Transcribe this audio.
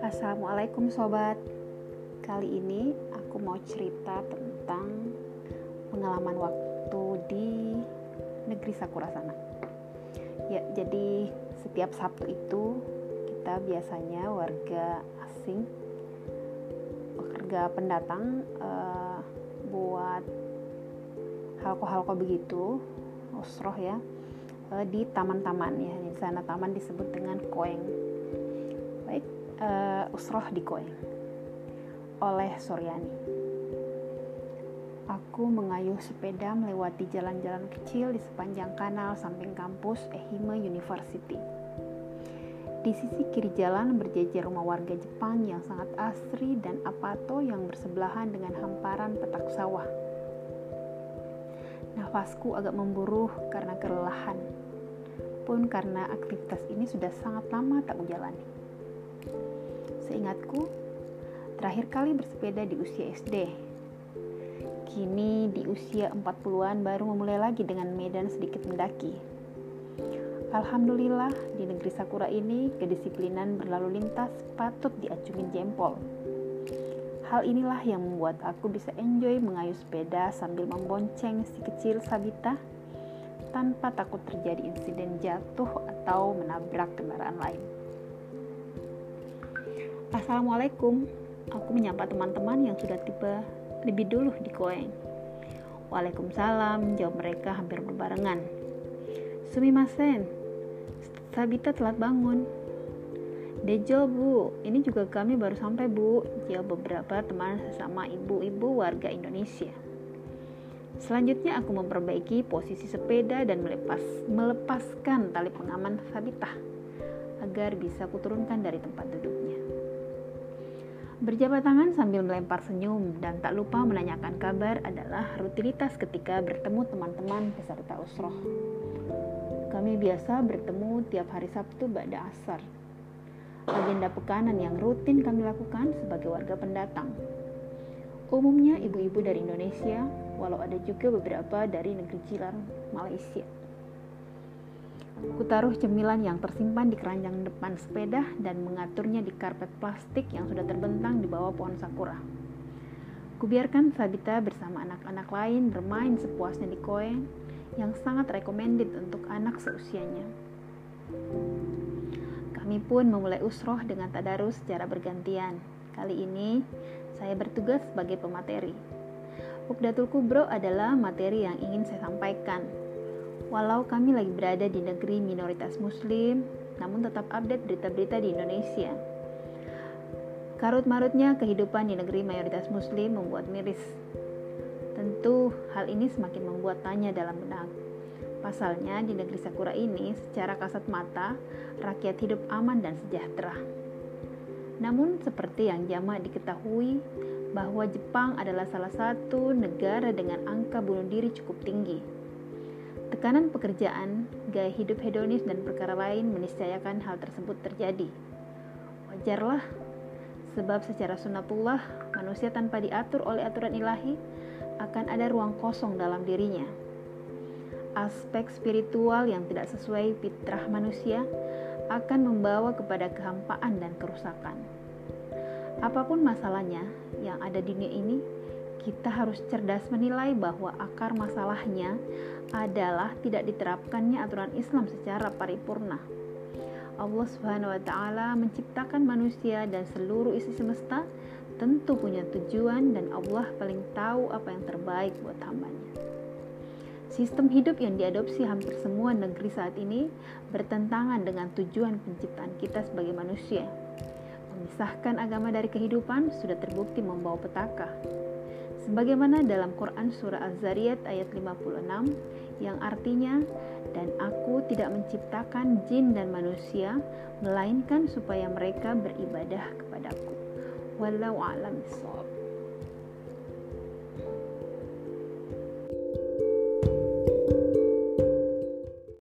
Assalamualaikum sobat. Kali ini aku mau cerita tentang pengalaman waktu di negeri Sakura sana Ya jadi setiap Sabtu itu kita biasanya warga asing warga pendatang uh, buat halko-halko begitu usroh ya uh, di taman-taman ya. Di sana taman disebut dengan koeng. Baik uh, usroh di koeng oleh Suryani. Aku mengayuh sepeda melewati jalan-jalan kecil di sepanjang kanal samping kampus Ehime University. Di sisi kiri jalan berjejer rumah warga Jepang yang sangat asri dan apato yang bersebelahan dengan hamparan petak sawah. Nafasku agak memburuh karena kelelahan, pun karena aktivitas ini sudah sangat lama tak kujalani. Seingatku, terakhir kali bersepeda di usia SD. Kini di usia 40-an baru memulai lagi dengan medan sedikit mendaki Alhamdulillah, di negeri Sakura ini kedisiplinan berlalu lintas patut diacungin jempol. Hal inilah yang membuat aku bisa enjoy mengayuh sepeda sambil membonceng si kecil Sabita tanpa takut terjadi insiden jatuh atau menabrak kendaraan lain. Assalamualaikum, aku menyapa teman-teman yang sudah tiba lebih dulu di Koeng. Waalaikumsalam, jawab mereka hampir berbarengan. Sumimasen, Sabita telat bangun. Dejo bu, ini juga kami baru sampai bu, jawab beberapa teman sesama ibu-ibu warga Indonesia. Selanjutnya aku memperbaiki posisi sepeda dan melepas, melepaskan tali pengaman Sabita agar bisa kuturunkan dari tempat duduknya. Berjabat tangan sambil melempar senyum dan tak lupa menanyakan kabar adalah rutinitas ketika bertemu teman-teman peserta usroh. Kami biasa bertemu tiap hari Sabtu pada asar. Agenda pekanan yang rutin kami lakukan sebagai warga pendatang. Umumnya ibu-ibu dari Indonesia, walau ada juga beberapa dari negeri jiran Malaysia. Kutaruh cemilan yang tersimpan di keranjang depan sepeda dan mengaturnya di karpet plastik yang sudah terbentang di bawah pohon sakura. Kubiarkan Sabita bersama anak-anak lain bermain sepuasnya di koin yang sangat recommended untuk anak seusianya. Kami pun memulai usroh dengan tadarus secara bergantian. Kali ini saya bertugas sebagai pemateri. Ukdatul Kubro adalah materi yang ingin saya sampaikan. Walau kami lagi berada di negeri minoritas muslim, namun tetap update berita-berita di Indonesia. Karut-marutnya kehidupan di negeri mayoritas muslim membuat miris Tentu hal ini semakin membuat tanya dalam benak. Pasalnya di negeri Sakura ini secara kasat mata rakyat hidup aman dan sejahtera. Namun seperti yang jamak diketahui bahwa Jepang adalah salah satu negara dengan angka bunuh diri cukup tinggi. Tekanan pekerjaan, gaya hidup hedonis dan perkara lain meniscayakan hal tersebut terjadi. Wajarlah, sebab secara sunatullah manusia tanpa diatur oleh aturan ilahi akan ada ruang kosong dalam dirinya. Aspek spiritual yang tidak sesuai fitrah manusia akan membawa kepada kehampaan dan kerusakan. Apa pun masalahnya yang ada di dunia ini, kita harus cerdas menilai bahwa akar masalahnya adalah tidak diterapkannya aturan Islam secara paripurna. Allah Subhanahu wa taala menciptakan manusia dan seluruh isi semesta tentu punya tujuan dan Allah paling tahu apa yang terbaik buat hambanya. Sistem hidup yang diadopsi hampir semua negeri saat ini bertentangan dengan tujuan penciptaan kita sebagai manusia. Memisahkan agama dari kehidupan sudah terbukti membawa petaka. Sebagaimana dalam Quran Surah Az-Zariyat ayat 56 yang artinya dan aku tidak menciptakan jin dan manusia melainkan supaya mereka beribadah kepadaku. Wallahu a'lam.